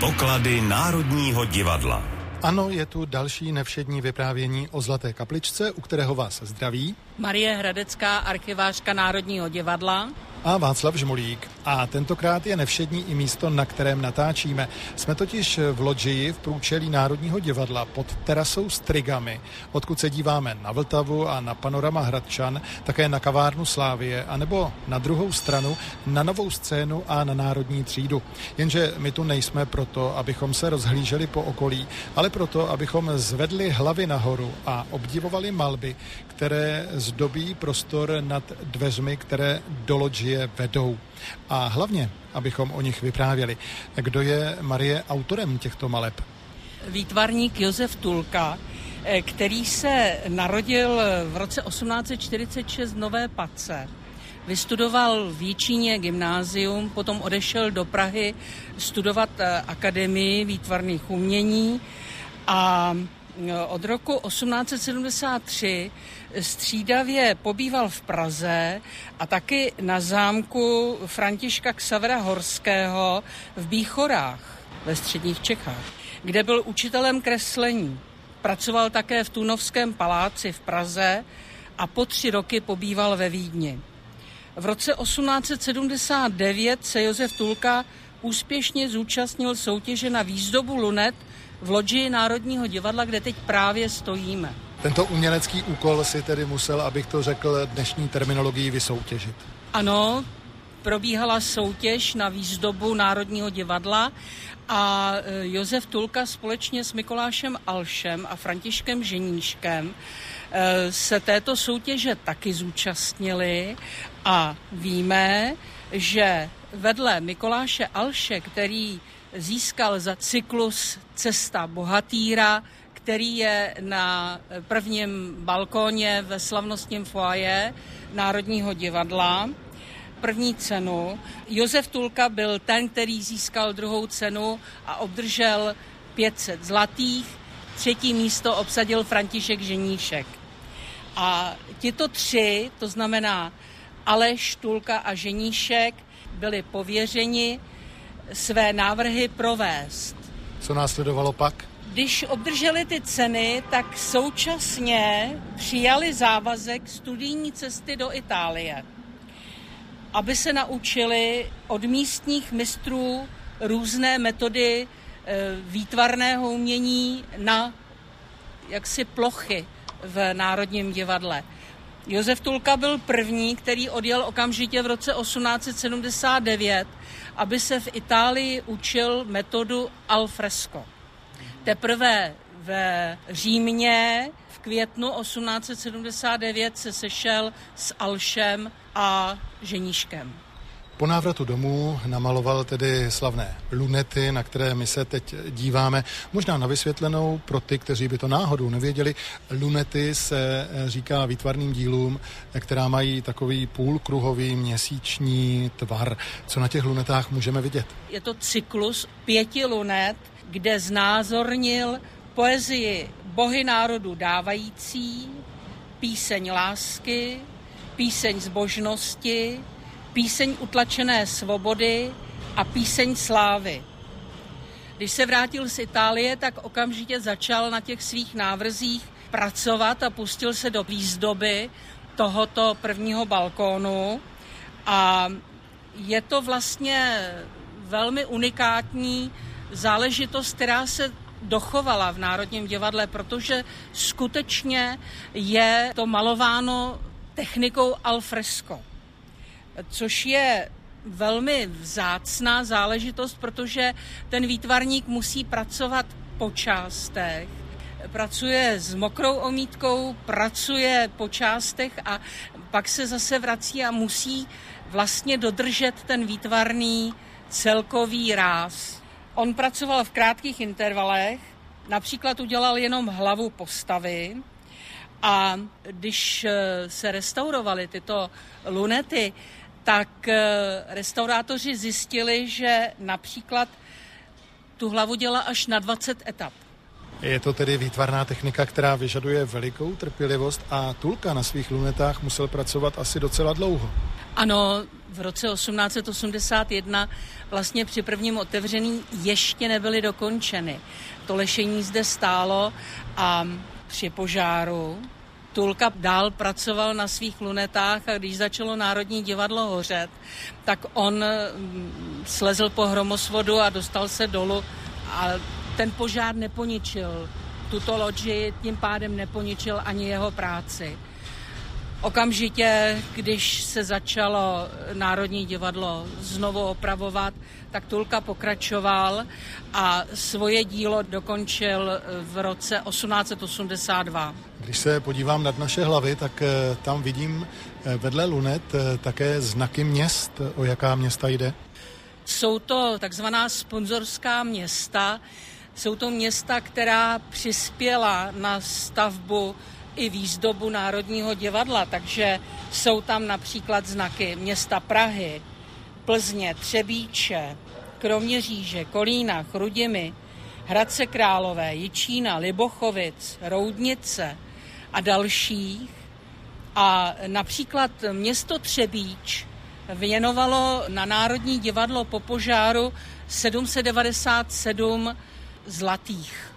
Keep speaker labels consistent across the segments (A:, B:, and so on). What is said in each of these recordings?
A: Poklady Národního divadla.
B: Ano, je tu další nevšední vyprávění o Zlaté kapličce, u kterého vás zdraví.
C: Marie Hradecká, archivářka Národního divadla
B: a Václav Žmolík. A tentokrát je nevšední i místo, na kterém natáčíme. Jsme totiž v loďii v průčelí Národního divadla pod terasou s trigami, odkud se díváme na Vltavu a na panorama Hradčan, také na kavárnu Slávie, anebo na druhou stranu na novou scénu a na Národní třídu. Jenže my tu nejsme proto, abychom se rozhlíželi po okolí, ale proto, abychom zvedli hlavy nahoru a obdivovali malby, které zdobí prostor nad dveřmi, které do loďie vedou. A hlavně, abychom o nich vyprávěli. Kdo je Marie autorem těchto maleb?
C: Výtvarník Josef Tulka, eh, který se narodil v roce 1846 v Nové Pace. Vystudoval v Jíčíně gymnázium, potom odešel do Prahy studovat eh, Akademii výtvarných umění a od roku 1873 střídavě pobýval v Praze a taky na zámku Františka Ksavera Horského v Bíchorách ve středních Čechách, kde byl učitelem kreslení. Pracoval také v Tunovském paláci v Praze a po tři roky pobýval ve Vídni. V roce 1879 se Josef Tulka úspěšně zúčastnil soutěže na výzdobu lunet v loďi Národního divadla, kde teď právě stojíme.
B: Tento umělecký úkol si tedy musel, abych to řekl dnešní terminologii, vysoutěžit.
C: Ano, probíhala soutěž na výzdobu Národního divadla a e, Josef Tulka společně s Mikolášem Alšem a Františkem Ženíškem e, se této soutěže taky zúčastnili a víme, že vedle Mikoláše Alše, který získal za cyklus Cesta bohatýra který je na prvním balkóně ve slavnostním foaje Národního divadla. První cenu. Josef Tulka byl ten, který získal druhou cenu a obdržel 500 zlatých. Třetí místo obsadil František Ženíšek. A tito tři, to znamená Aleš, Tulka a Ženíšek, byli pověřeni své návrhy provést.
B: Co následovalo pak?
C: Když obdrželi ty ceny, tak současně přijali závazek studijní cesty do Itálie, aby se naučili od místních mistrů různé metody e, výtvarného umění na jaksi plochy v Národním divadle. Josef Tulka byl první, který odjel okamžitě v roce 1879, aby se v Itálii učil metodu al fresco. Teprve v Římě v květnu 1879 se sešel s Alšem a ženíškem.
B: Po návratu domů namaloval tedy slavné lunety, na které my se teď díváme. Možná na vysvětlenou pro ty, kteří by to náhodou nevěděli. Lunety se říká výtvarným dílům, která mají takový půlkruhový měsíční tvar. Co na těch lunetách můžeme vidět?
C: Je to cyklus pěti lunet, kde znázornil poezii Bohy národu dávající, píseň lásky, píseň zbožnosti, píseň utlačené svobody a píseň slávy. Když se vrátil z Itálie, tak okamžitě začal na těch svých návrzích pracovat a pustil se do výzdoby tohoto prvního balkónu. A je to vlastně velmi unikátní záležitost, která se dochovala v Národním divadle, protože skutečně je to malováno technikou al fresco, což je velmi vzácná záležitost, protože ten výtvarník musí pracovat po částech, pracuje s mokrou omítkou, pracuje po částech a pak se zase vrací a musí vlastně dodržet ten výtvarný celkový ráz. On pracoval v krátkých intervalech, například udělal jenom hlavu postavy a když eh, se restaurovaly tyto lunety, tak eh, restaurátoři zjistili, že například tu hlavu dělá až na 20 etap.
B: Je to tedy výtvarná technika, která vyžaduje velikou trpělivost a Tulka na svých lunetách musel pracovat asi docela dlouho.
C: Ano, v roce 1881 vlastně při prvním otevření ještě nebyly dokončeny. To lešení zde stálo a při požáru Tulka dál pracoval na svých lunetách a když začalo Národní divadlo hořet, tak on mm, slezl po hromosvodu a dostal se dolů a ten požár neponičil tuto loďi, tím pádem neponičil ani jeho práci. Okamžitě, když se začalo Národní divadlo znovu opravovat, tak Tulka pokračoval a svoje dílo dokončil v roce 1882.
B: Když se podívám nad naše hlavy, tak eh, tam vidím eh, vedle lunet eh, také znaky měst. O jaká města jde?
C: Jsou to takzvaná sponzorská města. Jsou to města, která přispěla na stavbu i výzdobu Národního divadla, takže jsou tam například znaky města Prahy, Plzně, Třebíče, Kroměříže, Kolína, Chrudimy, Hradce Králové, Jičína, Libochovic, Roudnice a dalších. A například město Třebíč věnovalo na Národní divadlo po požáru 797 zlatých.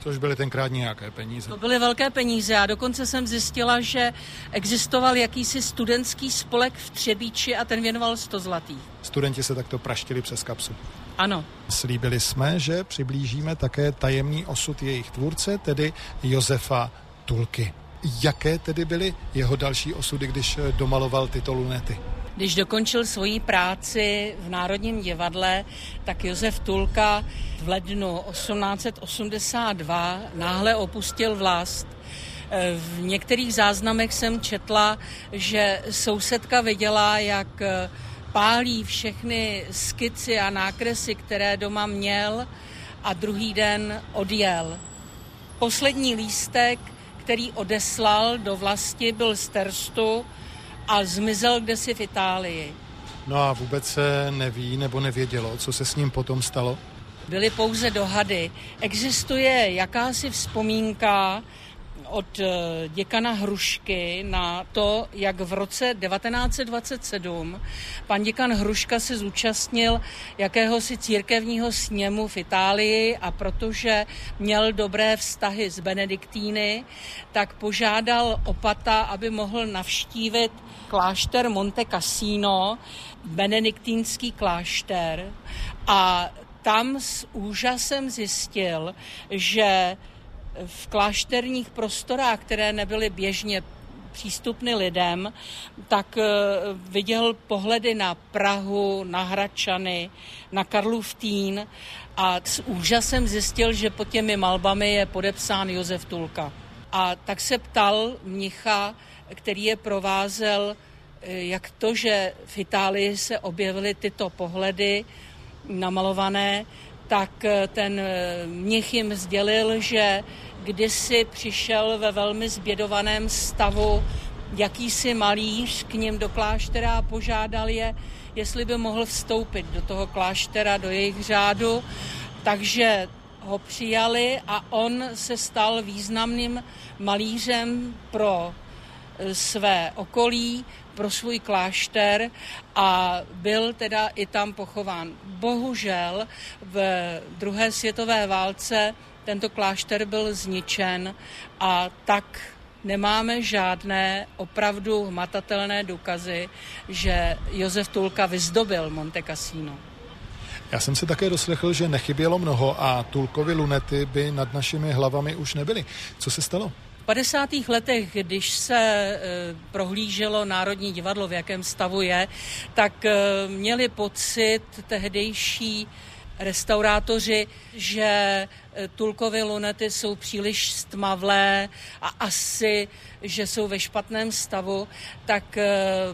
B: Což byly tenkrát nějaké peníze.
C: To byly velké peníze a dokonce jsem zjistila, že existoval jakýsi studentský spolek v Třebíči a ten věnoval 100 zlatých.
B: Studenti se takto praštili přes kapsu.
C: Ano.
B: Slíbili jsme, že přiblížíme také tajemný osud jejich tvůrce, tedy Josefa Tulky. Jaké tedy byly jeho další osudy, když domaloval tyto lunety?
C: Když dokončil svoji práci v Národním divadle, tak Josef Tulka v lednu 1882 náhle opustil vlast. V některých záznamech jsem četla, že sousedka viděla, jak pálí všechny skici a nákresy, které doma měl a druhý den odjel. Poslední lístek, který odeslal do vlasti, byl z Terstu a zmizel kdesi v Itálii.
B: No a vůbec se neví nebo nevědělo, co se s ním potom stalo?
C: Byly pouze dohady. Existuje jakási vzpomínka, od eh, děkana Hrušky na to, jak v roce 1927 pan děkan Hruška se zúčastnil jakéhosi církevního sněmu v Itálii a protože měl dobré vztahy s Benediktíny, tak požádal opata, aby mohl navštívit klášter Monte Cassino, benediktínský klášter. A tam s úžasem zjistil, že v klášterních prostorách, které nebyly běžně přístupny lidem, tak eh, viděl pohledy na Prahu, na Hračany, na Karlův Týn a s úžasem zjistil, že pod těmi malbami je podepsán Josef Tulka. A tak se ptal mnicha, který je provázel, eh, jak to, že v Itálii se objevily tyto pohledy namalované, tak eh, ten mnich jim sdělil, že kdysi přišel ve velmi zbědovaném stavu jakýsi malíř k ním do kláštera a požádal je, jestli by mohl vstoupit do toho kláštera, do jejich řádu. Takže ho přijali a on se stal významným malířem pro e, své okolí, pro svůj klášter a byl teda i tam pochován. Bohužel v druhé světové válce tento klášter byl zničen a tak nemáme žádné opravdu hmatatelné důkazy, že Josef Tulka vyzdobil Monte Cassino.
B: Já jsem se také doslechl, že nechybělo mnoho a Tulkovi lunety by nad našimi hlavami už nebyly. Co se stalo?
C: V 50. letech, když se e, prohlíželo Národní divadlo, v jakém stavu je, tak e, měli pocit tehdejší restaurátoři, že eh, tulkové lunety jsou příliš stmavlé a asi, že jsou ve špatném stavu, tak eh,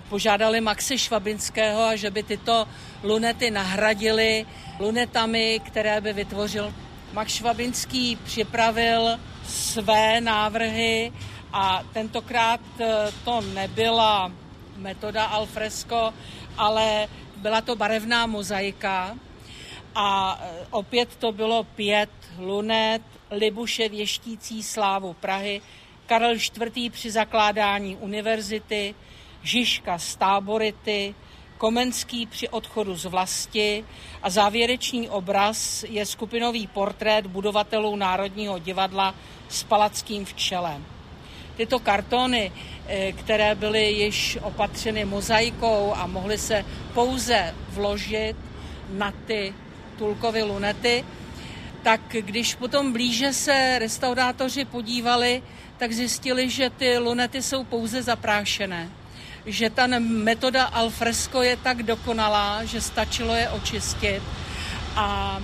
C: požádali Maxe Švabinského, a že by tyto lunety nahradili lunetami, které by vytvořil. Max Švabinský připravil své návrhy a tentokrát eh, to nebyla metoda alfresco, ale byla to barevná mozaika, a e, opět to bylo pět lunet, Libuše věštící slávu Prahy, Karel IV. při zakládání univerzity, Žižka z Tábority, Komenský při odchodu z vlasti a závěrečný obraz je skupinový portrét budovatelů Národního divadla s Palackým v čele. Tyto kartony, eh, které byly již opatřeny mozaikou a mohly se pouze vložit na ty Tulkovy lunety, tak když potom blíže se restaurátoři podívali, tak zjistili, že ty lunety jsou pouze zaprášené. Že ta metoda alfresco je tak dokonalá, že stačilo je očistit. A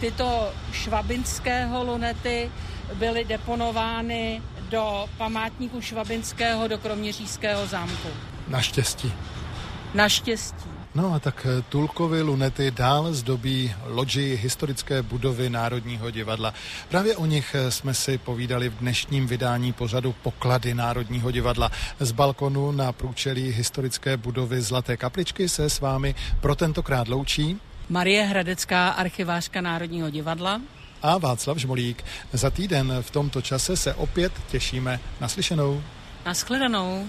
C: tyto švabinského lunety byly deponovány do památníku švabinského do Kroměřížského zámku.
B: Naštěstí.
C: Naštěstí.
B: No a tak eh, Tulkovy lunety dál zdobí loďi historické budovy Národního divadla. Právě o nich eh, jsme si povídali v dnešním vydání pořadu Poklady Národního divadla. Z balkonu na průčelí historické budovy Zlaté kapličky se s vámi pro tentokrát loučí
C: Marie Hradecká, archivářka Národního divadla
B: a Václav Žmolík. Za týden v tomto čase se opět těšíme. Naslyšenou.
C: Naschledanou.